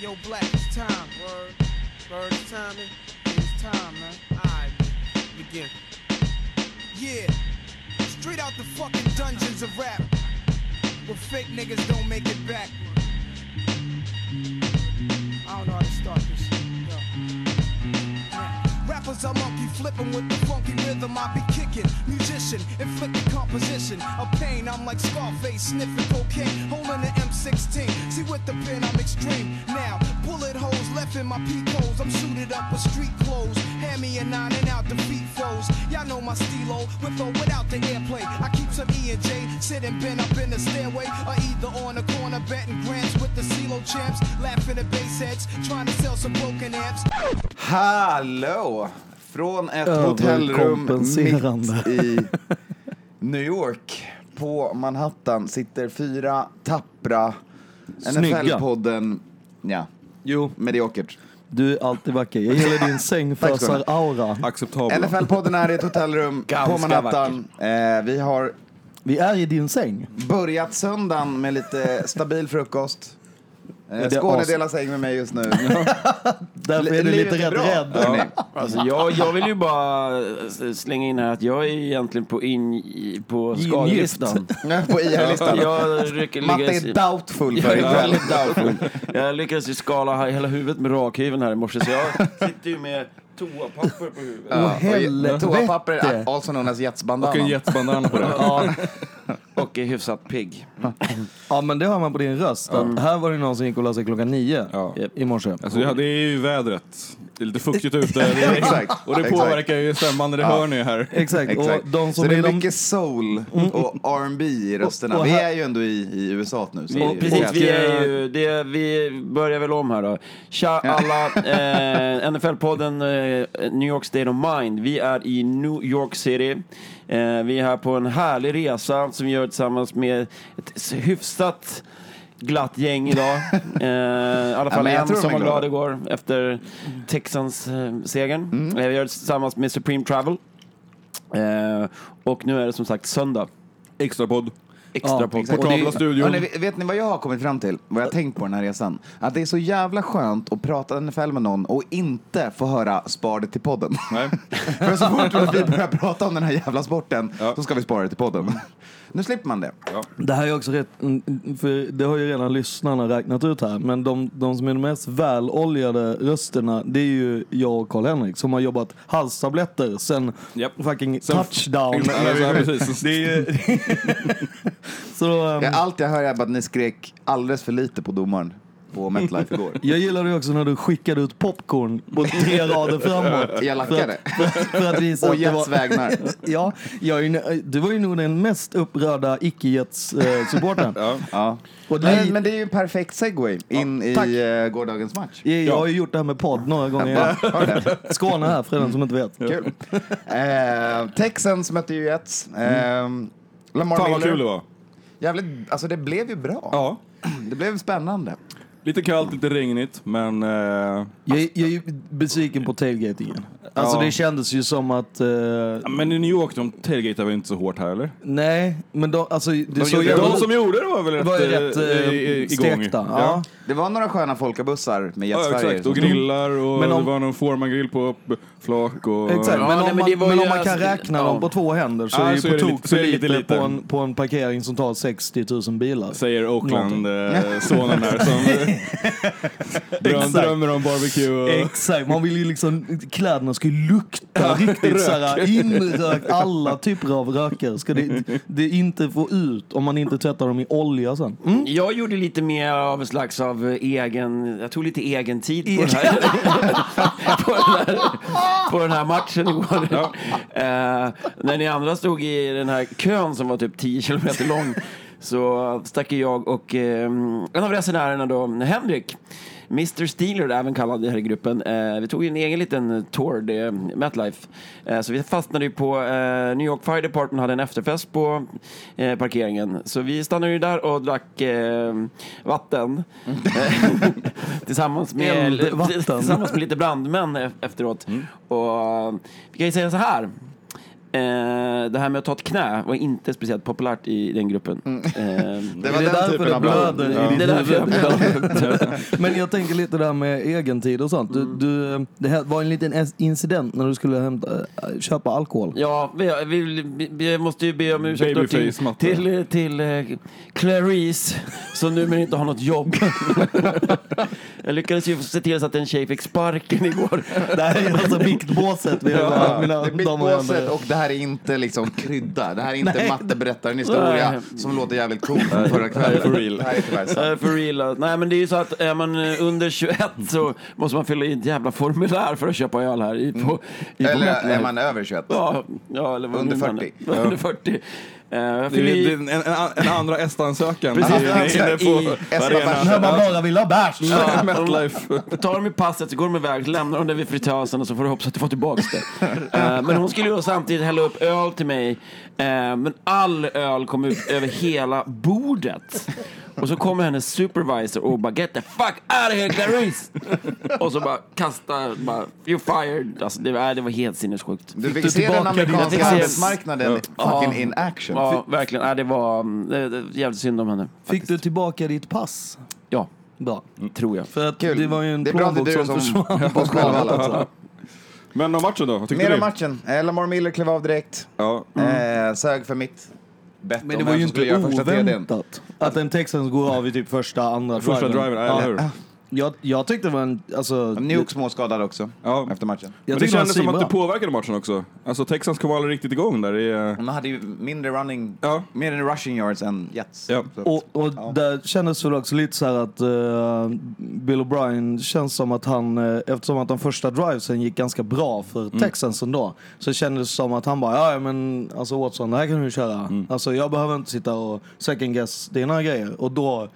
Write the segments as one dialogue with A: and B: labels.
A: Yo, Black, it's time. Word. Word, it's time. It's time, man. Alright, begin. Yeah. Straight out the fucking dungeons of rap. Where fake niggas don't make it back. I don't know how to start this. Yo. Rappers are monkey flipping with the funky rhythm I be kicking. Musician, inflicting composition of pain. I'm like Scarface sniffing cocaine, holding an M16. See with the pen I'm extreme. Now bullet holes left in my peak holes. I'm suited up with street clothes. Hand me a nine and out defeat foes. Y'all know my stilo with or without the airplay. I keep some E and J sitting bent up in the stairway, or either on the corner betting grants with the CeeLo champs, laughing at bass heads, trying to sell some broken amps.
B: Hallå! Från ett hotellrum mitt i New York på Manhattan sitter fyra tappra. NFL-podden, ja,
C: Jo,
B: mediokert.
C: du är alltid vacker. Jag gillar din sängfösar-aura.
B: NFL-podden är i ett hotellrum på Manhattan. Eh, vi har
C: Vi är i din säng.
B: börjat söndagen med lite stabil frukost. Eh, Skåne delar säng med mig just nu.
C: Därför är du lite rädd. rädd.
B: hörni.
D: Alltså, jag, jag vill ju bara slänga in här att jag är egentligen på, in, på skadelistan.
B: på IR-listan.
D: Jag
B: Matte är doubtful
D: Jag
B: för ikväll.
D: väldigt doubtful. Jag lyckades ju skala hela huvudet med rakhyveln här i morse så jag sitter ju med toapapper på huvudet.
C: Åh, helvete.
B: Toapapper, also known as
E: Och en
B: jetsbandana.
E: på det.
C: Ja,
D: Och är hyfsat pigg.
C: ja, men det hör man på din röst. att Här var det någon som gick och la sig klockan nio
E: Ja.
C: i morse.
E: Alltså, ja, det är ju vädret. Det är lite fuktigt ute.
B: Exakt.
E: Och det påverkar ju stämman, det hör ni här.
C: Exakt.
B: Exakt.
C: Och de som
B: så det
C: är
B: är
C: de...
B: mycket soul och R&B i rösterna.
C: och
B: vi
C: här-
B: är ju ändå i, i USA nu. Så
D: Vi,
B: ju-
D: precis, vi,
C: Och,
D: är ju, det, vi börjar väl om här då. Tja alla, eh, NFL-podden eh, New York State of Mind. Vi är i New York City. Eh, vi är här på en härlig resa som vi gör tillsammans med ett hyfsat glatt gäng idag. Eh, I alla fall
B: jag
D: en som
B: är
D: var glad igår efter Texans-segern.
B: Mm.
D: Eh, vi gör det tillsammans med Supreme Travel. Eh, och nu är det som sagt söndag.
E: Extra podd.
D: Extra
C: Ja.
E: Portabla studion.
B: Vet- vet ni vad jag har kommit fram till? Vad jag har tänkt på den här resan? Att det är så jävla skönt att prata NFL med någon och inte få höra spar det till podden.
E: Nej.
B: För så fort vi börjar prata om den här jävla sporten
E: Ja.
B: så ska vi spara det till podden. Nu slipper man det.
C: Det här är också rätt, mm, för det har ju redan lyssnarna räknat ut här, men de, de som är de mest väloljade rösterna, det är ju jag och Karl-Henrik som har jobbat halstabletter sen
E: Japp.
C: fucking
E: Sen-
C: touchdown.
E: Ja, precis.
C: det är ju... Så, um,
B: Ja, allt jag hör är bara att ni skrek alldeles för lite på domaren på MetLife igår.
C: jag gillade också när du skickade ut popcorn på tre rader framåt.
B: Jag lackade.
C: För att, för att visa det
B: Jets
C: var...
B: vägnar.
C: Ja, jag är, du var ju nog den mest upprörda icke-Jets-supporten.
E: Ja.
B: Ja.
C: Och
B: Men,
C: det-
B: men det är ju en perfekt segway in
C: tack.
B: i uh, gårdagens match.
C: Jag, jag har ju gjort det här med podd några gånger.
B: Ja?
C: Skåne här för den som inte vet.
B: Kul. Eh, Texans mötte ju Jets. Eh, Lamar
E: Fan vad kul det var.
B: Jävligt, alltså det blev ju bra.
E: Ja.
B: Det blev spännande.
E: Lite kallt, lite regnigt, men... Eh,
C: Jag, jag är ju besviken på tailgatingen. Alltså
E: Ja.
C: det kändes ju som att... eh,
E: men i New York, de tailgatar väl inte så hårt här eller?
C: nej, men de, alltså, det
B: De
C: såg jävla-
E: De som gjorde det var väl rätt,
C: var ju rätt
E: eh,
C: eh,
E: i- i- igång.
C: stekta. Ja.
E: Ja.
B: Det var några sköna folkabussar med
E: Ja,
B: Jets-färger.
E: exakt. Och grillar och
C: Men om-
E: det var någon formangrill på upp- flak och...
C: Exakt,
D: Ja,
C: men,
D: nej,
C: om,
D: men det
C: man,
D: var
C: men
D: ju
C: om man kan
D: alltså-
C: räkna
D: ja.
C: dem på två händer så
E: Ja,
C: är det
E: så
C: ju
E: är
C: på
E: det
C: tok
E: lite- så
C: för
E: är det
C: lite,
E: lite lite.
C: På, en, på en parkering som tar 60 000 bilar.
E: Säger Oakland-sonen där som dröm,
C: Exakt.
E: drömmer om barbecue och...
C: Exakt, man vill ju liksom, kläderna ska ju lukta riktigt såhär inrökt, alla typer av röker ska det, det inte få ut om man inte tvättar dem i olja sen. Mm?
D: Jag gjorde lite mer av en slags av egen, jag tog lite egen tid på, den, här, på, den, här, på den här matchen igår. Eh, när ni andra stod i den här kön som var typ 10 kilometer lång så stack jag och eh, en av resenärerna då, Henrik, Mr Steeler, även kallad här i gruppen. Eh, vi tog ju en egen liten tour, det är MetLife. Eh, så vi fastnade ju på eh, New York Fire Department hade en efterfest på eh, parkeringen. Så vi stannade ju där och drack eh, vatten. Tillsammans, med,
C: Eldvatten.
D: tillsammans med lite brandmän e- efteråt. Och vi kan ju säga så här. Eh, det här med att ta ett knä var inte speciellt populärt i den gruppen. Eh,
B: Det
C: Det
B: var
C: är
B: den
C: därför
B: typen
C: det
B: av
C: blöder
D: Ja. Det är därför jag.
C: Men jag tänker lite där med egentid och sånt. Du, du, det här var en liten incident när du skulle hämta, äh, köpa alkohol.
D: Ja, vi, vi, vi, vi måste ju be om ursäkt till, till, till eh, Clarice som numera inte har något jobb. jag lyckades ju se till så att en tjej fick sparken igår.
C: Det här är alltså vi har, mina
B: Det är
C: herrar.
B: och det här är inte liksom krydda. Det här är inte
C: Nej.
B: Matte berättar en historia
D: Nej.
B: som låter jävligt cool från förra kvällen.
E: for real.
B: Det här är tyvärr sant.
D: For real. Nej men det är ju så att är man eh, under 21 så måste man fylla i ett jävla formulär för att köpa öl här i, på, i, på
B: Eller
D: Metlife.
B: är man över 21?
D: Ja, ja eller vad
B: Under
D: nu man är.
B: 40.
D: Under 40. Jag
E: Det det en, en, en andra Estan-sökaren.
D: Precis.
E: inne på
C: man bara vill ha bärs.
D: Ja,
E: Metlife.
D: Tar de i passet så går de iväg, lämnar de det vid fritösen och så får du hoppas att du får tillbaka det. Eh, men hon skulle ju samtidigt hälla upp öl till mig. eh, men all öl kom ut över hela bordet. Och så kommer hennes supervisor och bara get the fuck out of here Clarice! och så bara kasta, bara you're fired. Alltså, det, var, det var helt sinnessjukt.
B: Du fick
C: du
B: se den amerikanska arbetsmarknaden fucking in action.
D: Ja, verkligen. Ja, det var mm, det, det, jävligt synd om henne.
C: Fick du tillbaka ditt pass?
D: Ja,
C: Bra.
D: tror jag.
C: För att
B: Kul.
C: det var ju en plånbok som
B: som
C: försvann.
B: på själva. Alltså.
E: Men om matchen då? Vad tyckte
B: Mer
E: du?
B: om matchen. Lamar Miller klev av direkt.
E: Ja.
B: Eh, sög för mitt bett
C: Men
B: om
C: det var
B: vem
C: ju
B: som skulle
C: inte
B: göra första TDn.
C: oväntat att en Texans går av i typ första, andra
E: Första driven, ja, eller hur?
C: Jag, jag tyckte det var en... Alltså,
B: Nuke småskadad också
E: Ja.
B: efter matchen.
C: jag
E: Men det
C: tyckte
E: kändes som att det påverkade matchen också. Alltså Texans kom aldrig riktigt igång där. Eh,
B: De hade ju mindre running,
E: Ja.
B: mer rushing yards än Jets.
E: Ja.
B: Så-
C: Och, och där kändes det väl också lite så här att eh, Bill O'Brien känns som att han, eh, eftersom att de första drivesen gick ganska bra för
B: Mm.
C: Texans ändå, så kändes det som att han bara, ja ja, men alltså Watson, det här kan du köra.
B: Mm.
C: Alltså jag behöver inte sitta och second guess dina grejer. Och då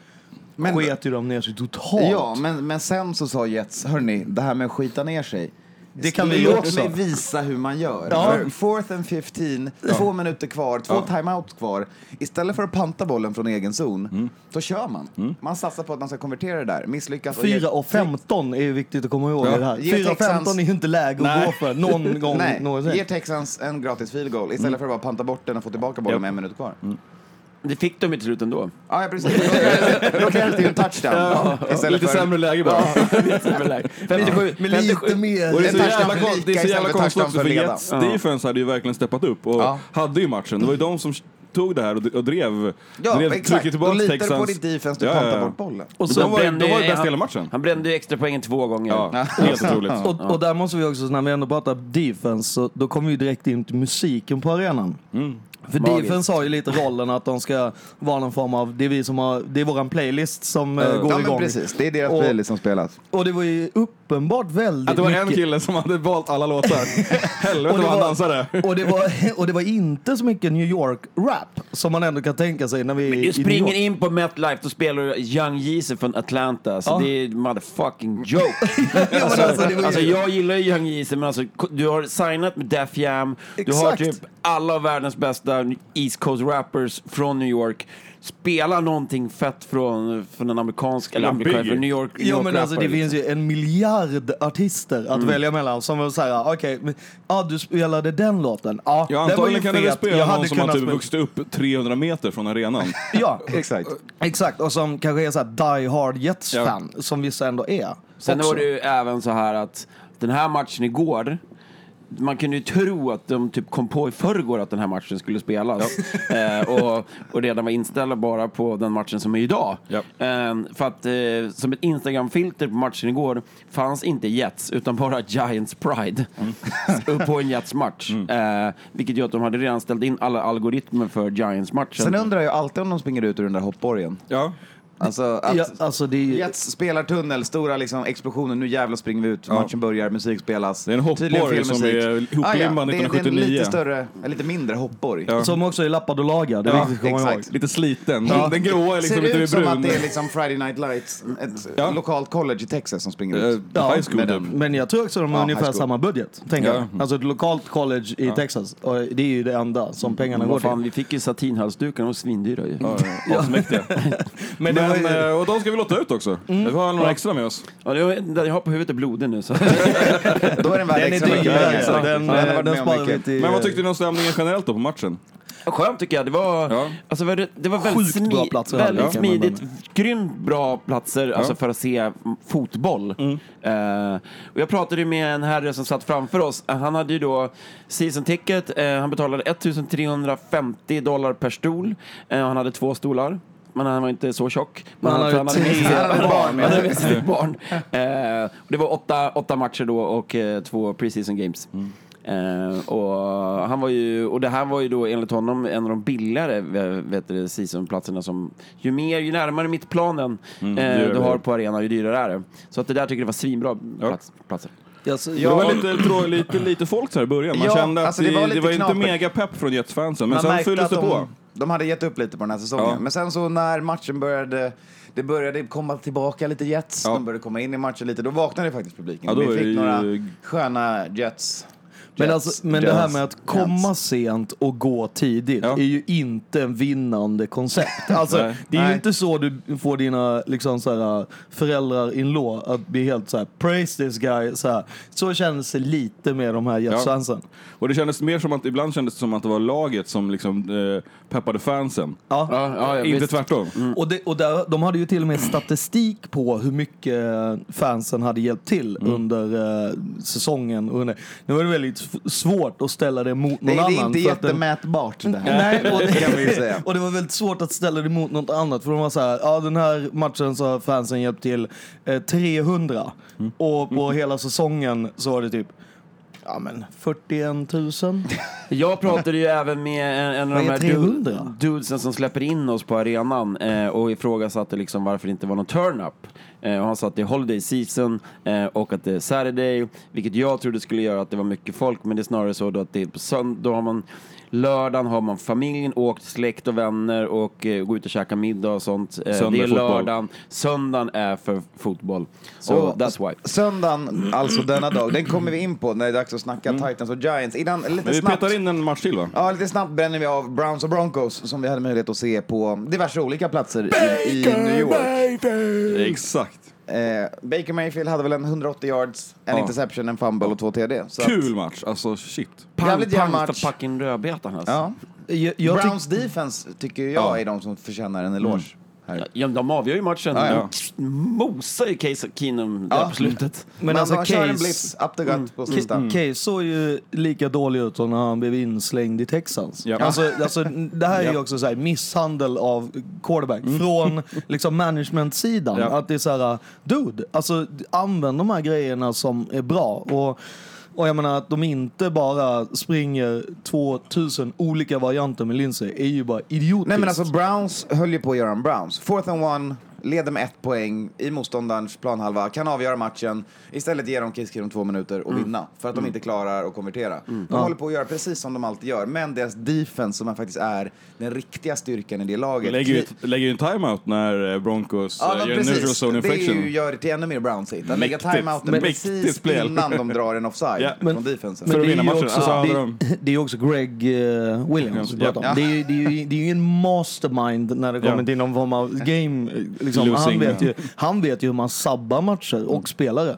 B: Men-
C: sket ju de ner sig totalt.
B: Ja, men, men sen så sa Jets, hörni, det här med att skita ner sig.
C: Det kan vi
B: Låt
C: också.
B: mig visa hur man gör.
C: Ja.
B: Fourth and 15, två minuter kvar, två timeout kvar. Istället för att panta bollen från egen zon,
C: Mm.
B: så kör man. Man satsar på att man ska konvertera det där. Misslyckas och ger-
C: 4 och 15 är viktigt att komma ihåg
B: Ja.
C: det här.
B: Ge
C: 4 och 15 är ju inte läge att
E: Nej.
C: gå för någon gång
B: Nej,
C: någonsin.
B: ger Texans en gratis field goal istället för att bara panta bort den och få tillbaka bollen med en minut kvar.
D: Det fick de i till slut ändå.
B: Ja, ja, precis. Då krävs det ju en touchdown. Istället
E: lite
B: för...
E: sämre läge bara.
D: 57,
C: Men lite mer.
E: Och det är så jävla,
B: för
E: kon-
B: lika
E: det är så jävla
B: för
E: konstigt också
B: för.
E: Jets defense hade ju verkligen steppat upp och
B: Ja.
E: hade ju matchen. Det var ju de som tog det här och, och drev,
B: Ja,
E: drev
B: exakt.
E: tillbaka
B: litar du
E: Texans.
B: på ditt defense, du
E: Ja, ja,
B: pantar
E: ja.
B: bort bollen.
C: Och
E: Så de var, ju-
D: brände
E: de var ju
D: ju-
E: bäst
D: han-
E: hela matchen.
D: Han brände ju extra poängen två gånger.
E: Ja, helt otroligt.
C: Och, och där måste vi också, när vi ändå pratar defense, så då kommer vi direkt in till musiken på arenan. För
D: Magiskt.
C: defense har ju lite rollen att de ska vara någon form av, det är vi som har, det är våran playlist som eh, går
B: Ja,
C: igång.
B: men precis. Det är deras
C: Och-
B: playlist som spelas.
C: Och det var ju uppenbart väldigt
E: Att det var en
C: mycket.
E: kille som hade valt alla låtar. Helvete
C: Och det
E: vad han
C: var-
E: dansade.
C: Och det, var, och det var inte så mycket New York-rap som man ändå kan tänka sig när vi är
D: Du springer in på MetLife, då spelar du Young Jeezy från Atlanta. Så
C: Ja.
D: det är motherfucking joke.
C: Ja, men
D: alltså,
C: alltså, ju-
D: alltså, jag gillar ju Young Jeezy, men alltså, du har signat med Def Jam. Du har
C: Exakt.
D: typ alla av världens bästa East Coast rappers från New York. Spela någonting fett från, från en amerikansk, eller
E: Ja,
D: amerikansk, från New York, New
C: Ja
D: York
C: men alltså det
D: rappare,
C: finns
D: liksom.
C: ju en miljard artister att välja mellan som vill säga okej, men ja du spelade den låten. Ja,
E: Ja,
C: den var ju
E: antagligen kan du spela
C: Jag
E: någon som har typ vuxit upp 300 meter från arenan.
C: Ja,
B: Exakt.
C: exakt. Och som kanske är så här die hard Jets-fan, som vissa ändå är.
D: Sen
C: också.
D: var det ju även så här att den här matchen igår, man kunde ju tro att de typ kom på i förrgår att den här matchen skulle spelas. eh, och, och redan var inställda bara på den matchen som är idag.
E: Ja.
D: Eh, för att eh, som ett Instagram-filter på matchen igår fanns inte Jets utan bara Giants Pride upp på en Jets-match. Eh, vilket gör att de hade redan ställt in alla algoritmer för Giants-matchen.
B: Sen undrar jag alltid om de springer ut ur den där hoppborgen.
E: Ja.
B: Alltså, att
C: Ja, alltså det är ju...
B: Jets spelartunnel, stora liksom explosioner, nu jävlar springer vi ut,
E: Ja.
B: matchen börjar, musik spelas.
E: Det är en hoppborg som är hoplimmad
B: det, är- det är en
E: 1979.
B: lite större, en lite mindre hoppborg.
E: Ja.
C: Som också är lappad och lagad, det är
B: Ja,
C: viktigt att komma ihåg.
B: exakt.
E: Lite sliten.
B: Ja.
E: Den gråa är liksom
B: Ser
E: lite
B: ut som
E: brun.
B: att det är liksom Friday Night Lights, ett
E: Ja.
B: lokalt college i Texas som springer
E: Eh,
B: ut.
C: Ja,
E: high school
B: med
E: typ.
C: Men jag tror också de har
B: Ja,
C: ungefär samma budget. Tänker
E: Ja.
C: jag. Alltså ett lokalt college i Texas. Och det är ju det enda som pengarna går
D: Vad fan,
C: till.
D: vi fick ju satinhalsdukar, de var svindyra ju.
E: Ja, Asmäktiga.
C: Men var var ju-
E: eh, och de ska vi lotta ut också. Vi har några extra med oss.
D: Ja, det var, den jag har på huvudet är blodig nu. Så.
B: Då är den värd
C: Den är
B: extra mycket
C: så
B: Ja,
C: den,
B: den
C: den
B: mycket.
C: till...
E: Men vad tyckte ni om stämningen generellt då på matchen?
D: Skönt tycker jag. Det var,
E: Ja.
D: alltså, var det, var väldigt,
C: Sjukt bra
D: smi-
C: platser
D: väldigt
C: man
D: smidigt. Grymt bra platser alltså, för att se mm, fotboll. Eh, och jag pratade ju med en herre som satt framför oss. Eh, Han hade ju då season ticket. Eh, han betalade 1350 dollar per stol. Eh, han hade två stolar. Men han var inte så tjock. Men
C: han
D: Han hade med sig ett barn. Eh, och det var åtta, åtta matcher då och eh, två preseason games. Eh, och, han var ju, och det här var ju då enligt honom en av de billigare eh, vet du, seasonplatserna som ju mer, ju närmare mittplanen eh,
E: dyrare
D: du har på arenan ju dyrare är det. Så att det där tycker jag var svinbra plats, platser.
C: Alltså,
E: Det var lite, trå, lite, lite folk så här i början. Man
B: Ja,
E: kände att
B: alltså
E: det,
B: det var
E: det var inte mega pepp från Jets-fansen. Men
B: Man
E: sen fylldes det på.
B: De, de hade gett upp lite på den här säsongen.
E: Ja.
B: Men sen så när matchen började, det började komma tillbaka lite Jets,
E: Ja.
B: de började komma in i matchen lite, då vaknade faktiskt publiken.
E: Ja, då
B: Vi fick
E: ju-
B: några sköna Jets.
C: Men, alltså, men det här med att komma
B: Jets.
C: sent och gå tidigt
E: Ja.
C: är ju inte en vinnande koncept. Alltså,
E: Nej.
C: det är ju
B: Nej.
C: inte så du får dina liksom, så här, föräldrar in law att bli helt så här, praise this guy. Så, här. så känns det lite med de här Jets-fansen.
E: Och det kändes mer som att, ibland kändes det som att det var laget som liksom eh, peppade fansen.
C: Ja.
D: Ja, ja, ja,
E: inte
D: visst.
E: tvärtom.
C: Och, det, och där, de hade ju till och med statistik på hur mycket fansen hade hjälpt till
B: Mm.
C: under eh, säsongen. Och under, nu var det väldigt svårt att ställa det mot någon
B: det är
C: annan.
B: inte
C: att den-
B: jättemätbart det här.
C: Nej, och
B: Det kan vi säga.
C: och det var väldigt svårt att ställa det mot något annat. För de var så här, ja den här matchen så har fansen hjälpt till eh, 300.
B: Mm.
C: Och på hela säsongen så var det typ, ja men 41 000.
D: Jag pratade ju även med en, en av de
C: är
D: här
C: 300?
D: du- dudesen som släpper in oss på arenan eh, och ifrågasatte liksom varför det inte var någon turn-up. Eh, och han sa att det är holiday season eh, och att det är Saturday, vilket jag trodde skulle göra att det var mycket folk, men det är snarare så då att det är på söndag, då har man Lördagen har man familjen, åkt släkt och vänner och eh, gå ut och käka middag och sånt. Eh,
E: Söndag
D: det är
E: fotboll.
D: lördagen. Söndagen är för fotboll. Så
B: Och
D: that's why.
B: Söndagen, alltså denna dag, den kommer vi in på när det är dags att snacka Titans och Giants. Innan, lite
E: Men vi
B: snabbt,
E: petar in en match till va?
B: Ja, lite snabbt bränner vi av Browns och Broncos som vi hade möjlighet att se på diverse olika platser i, i New York.
E: Exakt.
B: Eh, Baker Mayfield hade väl en 180 yards, en
E: Ja.
B: interception, en fumble och två TD. Så att-
E: Kul match, alltså shit.
D: Pang,
B: Jävligt jämn
D: pang
B: match.
D: fucking rödbetan alltså.
B: Ja.
C: Jag, jag tyck-
B: Browns defense tycker jag
E: Ja.
B: är de som förtjänar en eloge. Här.
D: Ja, de avgör ju matchen.
B: Ja, ja.
D: De mosar ju Case Keenum där
B: Ja.
D: på slutet.
C: men
B: Men
C: alltså
B: en
C: Case,
B: blitz, up the gut på sista.
C: Case, Case såg ju lika dålig ut som när han blev inslängd i Texans.
E: Ja.
C: Alltså, alltså, det här är ju också så här, misshandel av quarterback från liksom management-sidan.
E: Ja.
C: Att det är så här, dude, alltså, använd de här grejerna som är bra. Och, och jag menar att de inte bara springer 2000 olika varianter med Lindsay är ju bara idiotiskt.
B: Nej men alltså Browns höll ju på att göra en Browns. Fourth and one, leder med ett poäng i motståndarens planhalva, kan avgöra matchen. Istället ger de Kiss två minuter och vinna. För att de inte klarar att konvertera. De håller på att göra precis som de alltid gör. Men deras defense, som faktiskt är den riktiga styrkan i det laget.
E: Lägger ju, lägger ju en timeout när eh, Broncos
B: Ja,
E: eh,
B: men
E: gör en neutral zone
B: Det är
E: infection.
B: ju, gör det till ännu mer Browns-hit. Att lägga timeouten
E: Men-
B: precis
E: spel.
B: innan de drar en offside
E: Ja,
C: men-
B: från defensen.
E: För att
C: det är
E: vinna matchen.
C: också-
E: hade
C: det,
E: de-
C: det är ju också Greg eh, Williams
E: Ja.
C: pratar om. Det, är, ju- det, är ju, det är ju en mastermind när det kommer
E: Ja.
C: till någon form av game. Liksom. Han, vet
E: ja.
C: ju, han vet ju hur man sabbar matcher och spelare.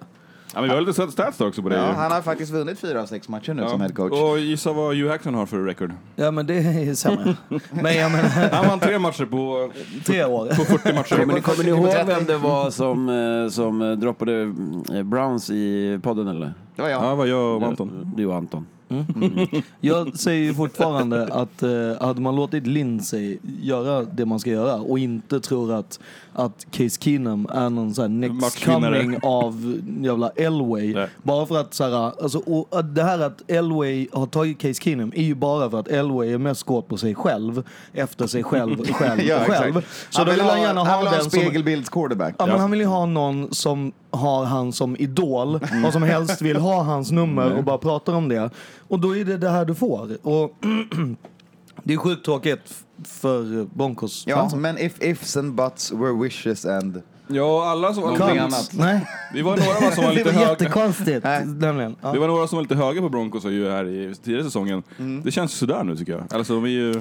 E: Ja, men vi har lite sett stats också på det.
B: Ja,
E: ju.
B: han har faktiskt vunnit fyra av sex matcher nu som head coach.
E: Och gissa vad Hugh Hackson har för record.
C: Ja men det är sämre. Men jag menar,
E: Han vann tre matcher på,
C: tre år.
E: på 40 matcher.
D: Kommer ni, kommer ni ihåg
B: 30?
D: vem det var som, eh, som droppade eh, Browns i podden eller?
B: Det var jag.
E: Ja, vad jag och Anton.
D: Du och Anton.
C: Jag säger fortfarande att eh, hade man låtit Lindsay göra det man ska göra och inte tror att, att Case Keenum är någon sån här next coming av jävla Elway.
E: Nej.
C: Bara för att så här, alltså, och det här att Elway har tagit Case Keenum är ju bara för att Elway är mest kåt på sig själv, efter sig själv, själv,
B: Ja,
C: själv. Så då vill han gärna ha
B: han ha en
C: den som...
B: spegelbilds quarterback.
C: Ja, men han vill ju ha någon som har han som idol och som helst vill ha hans nummer och bara pratar om det. Och då är det det här du får. Och det är sjukt tråkigt för Broncos
B: Ja,
C: fansen.
B: men if ifs and buts were wishes and...
E: Ja, alla som var,
B: Någonting annat.
C: Nej,
E: vi var några va, som var
C: det
E: lite
C: var
E: höga.
C: jättekonstigt. Nämligen. Ja.
E: Vi var några som var lite höga på Broncos ju här i tidigare säsongen. Det känns sådär nu tycker jag. Alltså är ju...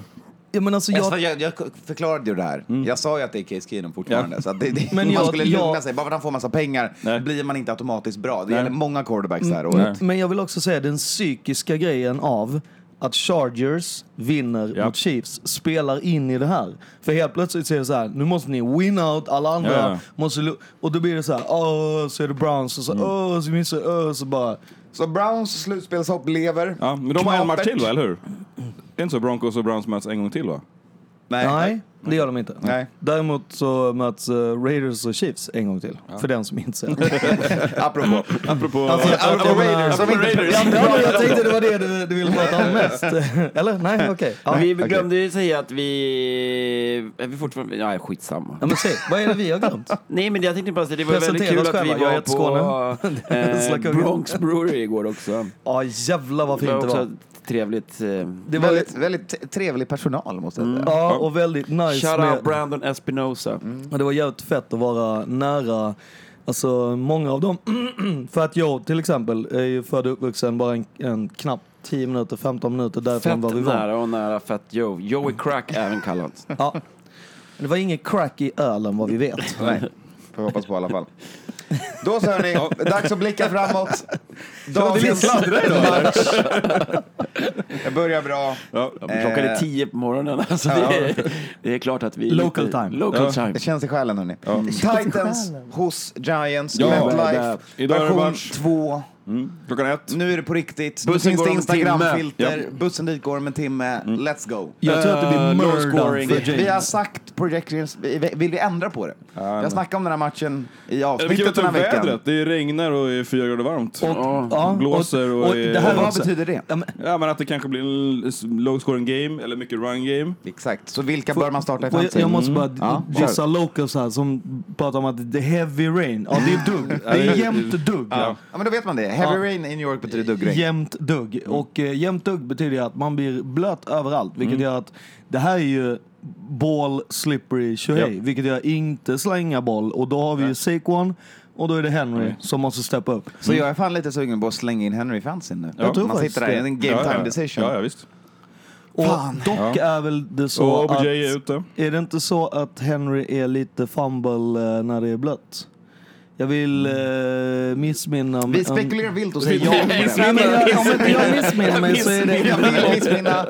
C: Ja, men alltså,
B: Jag,
C: jag,
B: jag, jag förklarade ju det här. Jag sa ju att det är Case Keenum fortfarande.
E: Ja.
B: Så att det, det,
C: Men
B: man
C: jag-
B: skulle lugna
C: jag-
B: sig. Bara för att han får massa pengar
E: Nej.
B: blir man inte automatiskt bra. Det
E: Nej.
B: gäller många quarterbacks det här året.
C: men jag vill också säga den psykiska grejen av att Chargers vinner
E: Ja.
C: mot Chiefs spelar in i det här. För helt plötsligt är det så här, nu måste ni win out, alla andra
E: Ja, ja.
C: måste... Och då blir det så här, åh, så är det Browns och så,
E: Mm.
C: åh, så missar, åh, så bara...
B: Så Browns slutspelshopp lever.
E: Ja, men de har en match till va, eller hur? Det är inte så Broncos och Browns möts en gång till va?
B: Nej.
C: Nej, det gör de inte.
B: Nej.
C: Däremot så möts eh, Raiders och Chiefs en gång till. För den som inte ser.
B: Apropå.
E: Apropå...
C: Alltså,
B: Apropå
C: jag menar-
B: Raiders som inte
E: Raiders.
C: Ja, men jag tänkte det var det du, du ville prata om mest. Eller? Nej, okej. Ja.
D: vi glömde ju säga att vi... Är vi fortfarande... Nej, skitsamma.
C: Ja, men se, vad är det vi har glömt?
D: Nej, men jag tänkte bara säga det var väldigt
C: Presentera
D: kul
C: oss
D: att vi
C: själva. Jag
D: var
C: heter
D: på eh,
C: Slakungen.
D: Bronx Brewery igår också.
C: Ja, jävlar vad
D: Det
C: fint
D: var
C: det
D: också
C: var.
D: ett trevligt... Eh,
C: Det var
B: Väldigt, väldigt trevlig personal måste jag säga.
C: Ja, och väldigt nice
D: shout
C: med...
D: out Brandon Espinosa.
C: Och det var jävligt fett att vara nära Alltså många av dem, för att jag till exempel är ju född och uppvuxen bara en, en knapp 10 minuter, 15 minuter därifrån var vi
D: Fett
C: var.
D: nära och nära Fett Joe. Joey Crack även kallad.
C: Ja. Det var ingen crack i ölen vad vi vet.
B: Nej, får vi hoppas på i alla fall. Då så hörni, dags att blicka framåt. Dagens match. Jag börjar bra.
E: Ja.
D: Ja, Klockan är
B: Eh.
D: tio på morgonen. Alltså
B: Ja.
D: det, är, det är klart att vi...
C: Local
D: lite,
C: time.
D: Local
E: Ja.
D: time.
B: Det känns i själen hörni. Titans hos Giants,
E: Ja,
B: MetLife, version
E: match.
B: 2.
E: Mm. Klockan ett.
B: Nu är det på riktigt. Nu
D: Bussen
B: finns
D: går
B: det. Instagramfilter. Bussen dit går om en timme. Let's go.
C: Jag tror att det blir
D: Eh, scoring.
C: för
B: Vi, vi har sagt projections. Vi- Vill vi ändra på det? vi har snackat om den här matchen i
E: kan
B: avsnittet den här veckan.
E: vädret. Det regnar och är fyra grader varmt.
C: Och, ja,
E: Blåser och är-
C: det här
B: Och vad betyder det?
C: Ja, men,
E: Ja, att det kanske blir en low scoring game eller mycket run game.
B: Exakt. Så vilka bör man starta i
C: Får jag, jag måste bara
B: Mm. Ja,
C: dissa locals här som pratar om att det är heavy rain. Ja, det är dugg. Det är jämnt dugg.
B: Ja, men då vet man det. Heavy
C: Ja.
B: rain i New York betyder duggregn.
C: Jämnt dugg. Och eh, jämnt dugg betyder att man blir blöt överallt. Vilket
B: Mm.
C: gör att det här är ju ball slippery tjohej.
E: Ja.
C: Vilket gör inte slänga boll. Och då har vi ju Saquon och då är det Henry som måste steppa upp.
B: Så jag är fan lite sugen på att slänga in Henry fantasy nu.
C: Jag tror
B: man sitter där,
C: det.
B: det är en game
E: ja,
B: time
E: ja.
B: decision.
E: Ja, ja, visst.
C: Och
B: Fan.
C: dock är väl det så
E: Och
C: att...
E: OBJ är ute.
C: Är det inte så att Henry är lite fumble eh, när det är blött? Jag vill eh, missminna...
B: Vi spekulerar vilt och säger ja.
C: Nej, men jag, om inte jag missminner mig så är
B: Jag
C: det
B: vill missminna.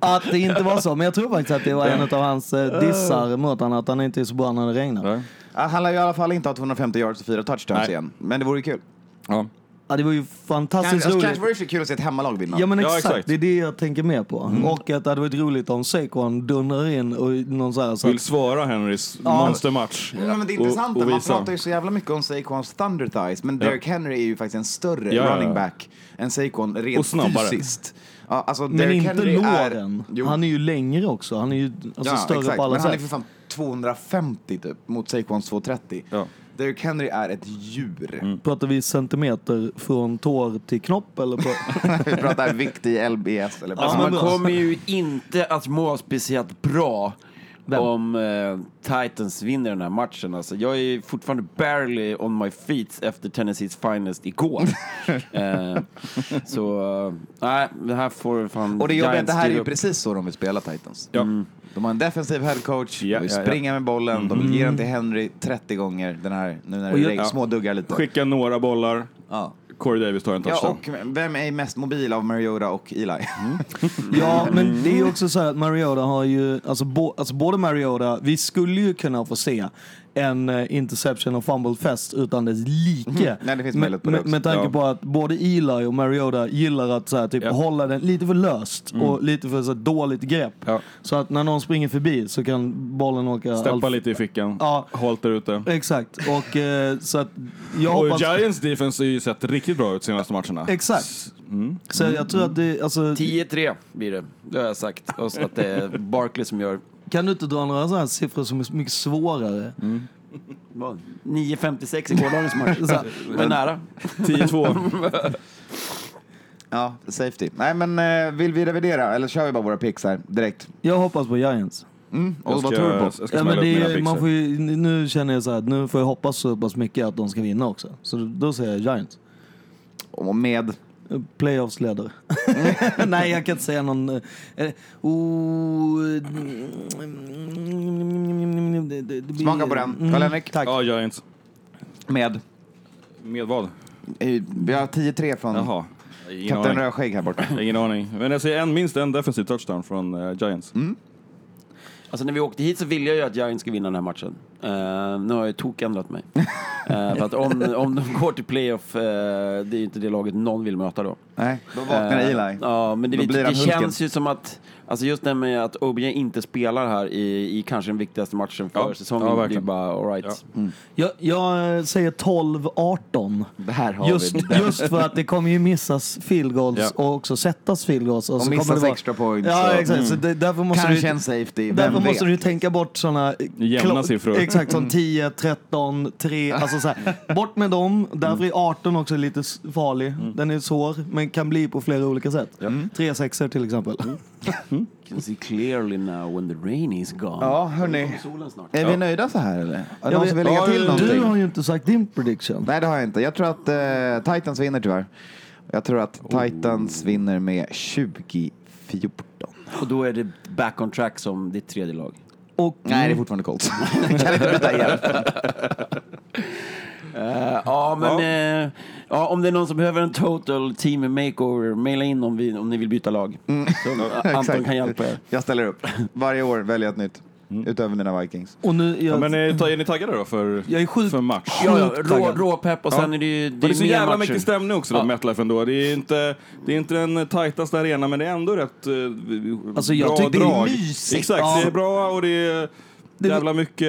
C: att det inte var så. Men jag tror faktiskt att det var en av hans eh, dissar mot honom, att han inte är så bra när det regnar.
B: Han lär ju i alla fall inte ha 250 yards och fyra touchdowns
E: Nej.
B: igen. Men det vore kul.
E: Ja.
C: Ja, det var ju fantastiskt
B: Kanske,
C: roligt.
B: kanske vore det för kul att se ett hemmalag vinna.
C: Ja men
E: Ja,
C: exakt,
E: exakt.
C: det är det jag tänker med på. Och att det hade varit roligt om Saquon dundrar in och någon så här så
E: Vill
C: att,
E: svara Henrys
C: Ja.
E: monstermatch.
B: Ja, men det är
E: Och-
B: intressant.
E: och
B: Man pratar ju så jävla mycket om Saquons thunder thighs, men Derrick Henry är ju faktiskt en större
E: Ja, ja, ja.
B: running back än Saquon rent
E: Och snabbare.
B: fysiskt. Ja, alltså
C: men
B: Derrick
C: inte
B: Henry
C: låren.
B: Är,
C: Han är ju längre också. Han är ju alltså,
B: ja,
C: större
B: exakt.
C: på alla
B: Men han är
C: sätt.
B: för fan 250 typ, mot Saquons 230.
E: Ja.
B: Derrick Henry är ett djur.
C: Pratar vi centimeter från tår till knopp eller? På?
B: Vi pratar vikt i LBS eller
D: Alltså
C: men
D: man kommer ju inte att må speciellt bra
C: Vem?
D: om eh, Titans vinner den här matchen. Alltså, jag är fortfarande barely on my feet efter Tennessees finest igår. eh, så, eh, nej, det här får fan
B: Och det jobbiga är att det här är ju precis så de vill spela Titans.
E: Ja.
B: De har en defensiv headcoach,
E: Ja,
B: de vill
E: ja, ja.
B: springa med bollen, de vill ge den till Henry 30 gånger den här, nu när det
E: ja.
B: småduggar lite.
E: Skicka några bollar.
B: Ja.
E: Corey Davis tar en
B: ja,
E: touchdown.
B: och vem är mest mobil av Mariota och Eli?
C: Ja, men det är ju också så här att Mariota har ju, alltså, bo, alltså både Mariota, vi skulle ju kunna få se en eh, interception och fumble fest utan dess like.
B: Nej, det finns
C: med,
B: möjlighet på det
C: med, med tanke
E: Ja.
C: på att både Eli och Mariota gillar att så här, typ,
E: Ja.
C: hålla den lite för löst och lite för så här, dåligt grepp.
E: Ja.
C: Så att när någon springer förbi så kan bollen åka...
E: Steppa lite i fickan.
C: Ja.
E: Hållt där ute.
C: Exakt, och eh, så att jag
E: Och
C: hoppas...
E: Giants defense har ju sett riktigt bra ut senaste matcherna.
C: Exakt.
E: Mm.
C: Så jag tror att det, alltså,
D: 10-3 blir det, det har jag sagt. Och så att det är Barkley som gör
C: kan du inte dra några sådana här siffror som är mycket svårare?
D: vad? 9-56 i gårdagens match.
C: Så här,
D: Men nära.
E: 10-2.
B: ja, safety. Nej, men eh, vill vi revidera eller kör vi bara våra picks här direkt?
C: Jag hoppas på Giants.
B: Mm. Och
E: Jag
B: vad tror du på?
C: Ja, men det, är- man får ju, nu känner jag så här, att nu får jag hoppas så pass mycket att de ska vinna också. Så då säger jag Giants.
B: Och med
C: Eh, Playoffs-ledare. Nej, jag kan inte säga någon... eh, eh, oh, mm, blir-
B: Smaka på den. Karl-Henrik?
C: Tack.
E: Ja, Giants.
B: Med?
E: Med vad?
B: Eh, Vi har 10-3 från
E: Jaha. Ingen
B: Kapten
E: aning.
B: Rödskägg här borta.
E: Ingen aning. Men jag ser en, minst en defensiv touchdown från eh, Giants.
D: Alltså när vi åkte hit så ville jag ju att Giants skulle vinna den här matchen. Eh, nu har jag tokändrat mig. uh, för att om, om de går till playoff, eh, det är ju inte det laget någon vill möta då.
B: Nej, då vaknar
D: Eh,
B: Eli.
D: Ja, men det,
B: Då
D: det, känns ju som att, alltså just det med att OBJ inte spelar här i, i kanske den viktigaste matchen för
E: Ja,
D: säsongen,
E: ja,
D: det är bara alright.
C: Jag, jag eh, säger 12-18.
B: Det här har
C: Just,
B: vi. Den.
C: just för att det kommer ju missas field goals
E: Ja.
C: och också sättas field goals. Och,
B: Och
C: så kommer
B: missas
C: det vara-
B: extra points
C: Ja, exakt. Så det, därför måste
B: Kanske
C: du,
B: en safety,
C: Därför
B: vet?
C: måste du tänka bort sådana
E: Jämna siffror.
C: Exakt, som 10, 13, 3. Alltså så här, bort med dem. Därför är 18 också lite farlig. Den är svår, men kan bli på flera olika sätt. Tre sexor till exempel.
D: You can see clearly now when the rain is gone.
B: Ja, hörni. Är vi nöjda så här eller? Är det någon som vill lägga
E: Ja,
B: till
E: du
B: någonting?
C: Du har ju inte sagt din prediction.
B: Nej, det har jag inte. Jag tror att eh, Titans vinner tyvärr. Jag tror att Titans vinner med 20-14.
D: Och då är det back on track som ditt tredje lag.
C: Och
B: Nej, det är fortfarande Colts. kan inte byta igen.
D: Eh, ja, men eh, ja, om det är någon som behöver en total team makeover, maila in om, vi, om ni vill byta lag. Så, eh, Anton kan hjälpa er.
B: Jag ställer upp. Varje år väljer jag ett nytt. Utöver mina Vikings.
C: Och nu,
E: Ja,
C: jag,
E: men är, är ni taggade då för,
C: Jag är sjukt-
E: för match?
D: Ja, ja, rå, råpepp och sen är det ju det
E: Det är så jävla
D: matcher.
E: mycket stämning också då,
D: Ja.
E: MetLife ändå. Det är inte, det är inte den tajtaste arenan, men det är ändå rätt uh,
C: Alltså, jag
E: bra
C: tycker det är
E: drag.
C: mysigt.
E: Exakt,
C: Ja.
E: det är bra och det är
C: Det-
E: jävla mycket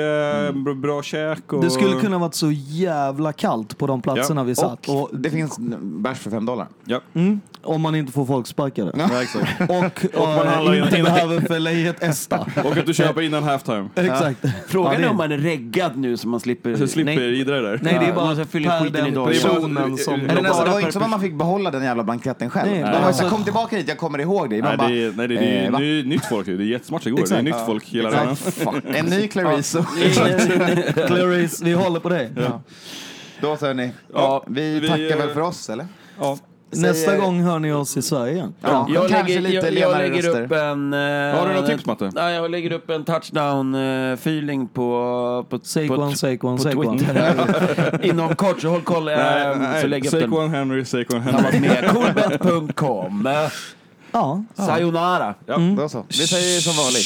E: bra, bra käk. Och...
C: det skulle kunna varit så jävla kallt på de platserna
E: Ja.
C: vi satt.
B: Och
C: Och,
B: det finns bärs för fem dollar.
E: Ja,
C: mm, om man inte får folk sparkade.
E: ja exakt.
C: Och,
E: man handlar
C: och inte
E: innan-
C: behöver fälla i ett ESTA.
E: Och att du köper innan halftime.
C: Exakt.
D: Frågan
C: Ja, det-
D: är om man är reggad nu så man slipper...
E: Så slipper
D: nej,
E: idra det där.
C: Nej, det är bara
D: Man ska fylla skiten i
C: personen som...
B: Det var inte som att man fick behålla den jävla blanketten själv.
C: Nej,
B: de
C: nej.
B: var
C: Alltså-
B: kom tillbaka hit, jag kommer ihåg dig. Man
E: Nej,
B: bara,
E: det är, nej, det är,
B: eh, va?
E: det är nytt folk. Det är jättesmart igår. Det är nytt
B: Ja.
E: folk hela tiden.
B: En ny Clarice.
C: Clarice, vi håller på det.
B: Då så hörni.
E: Ja,
B: vi,
E: vi,
B: tackar
E: eh,
B: väl för oss eller?
E: Ja.
C: Nästa
B: Säger-
C: gång hör ni oss i Sverige igen.
B: Ja,
D: Jag
B: kanske
D: lägger,
B: lite
D: jag, jag lägger
B: röster.
D: upp en... eh,
E: Har du några tips, Matte?
D: Nej, jag lägger upp en touchdown-feeling på, på,
C: Saquon,
D: på,
C: Saquon, Saquon.
D: Twitter. Inom kort, så håll koll. eh,
E: Nej,
D: så lägger upp den
E: Saquon Henry, Saquon Henry.
D: med coolbet.com. Eh,
C: Ja.
D: Sayonara.
E: Ja.
B: Då så. Vi säger som vanligt.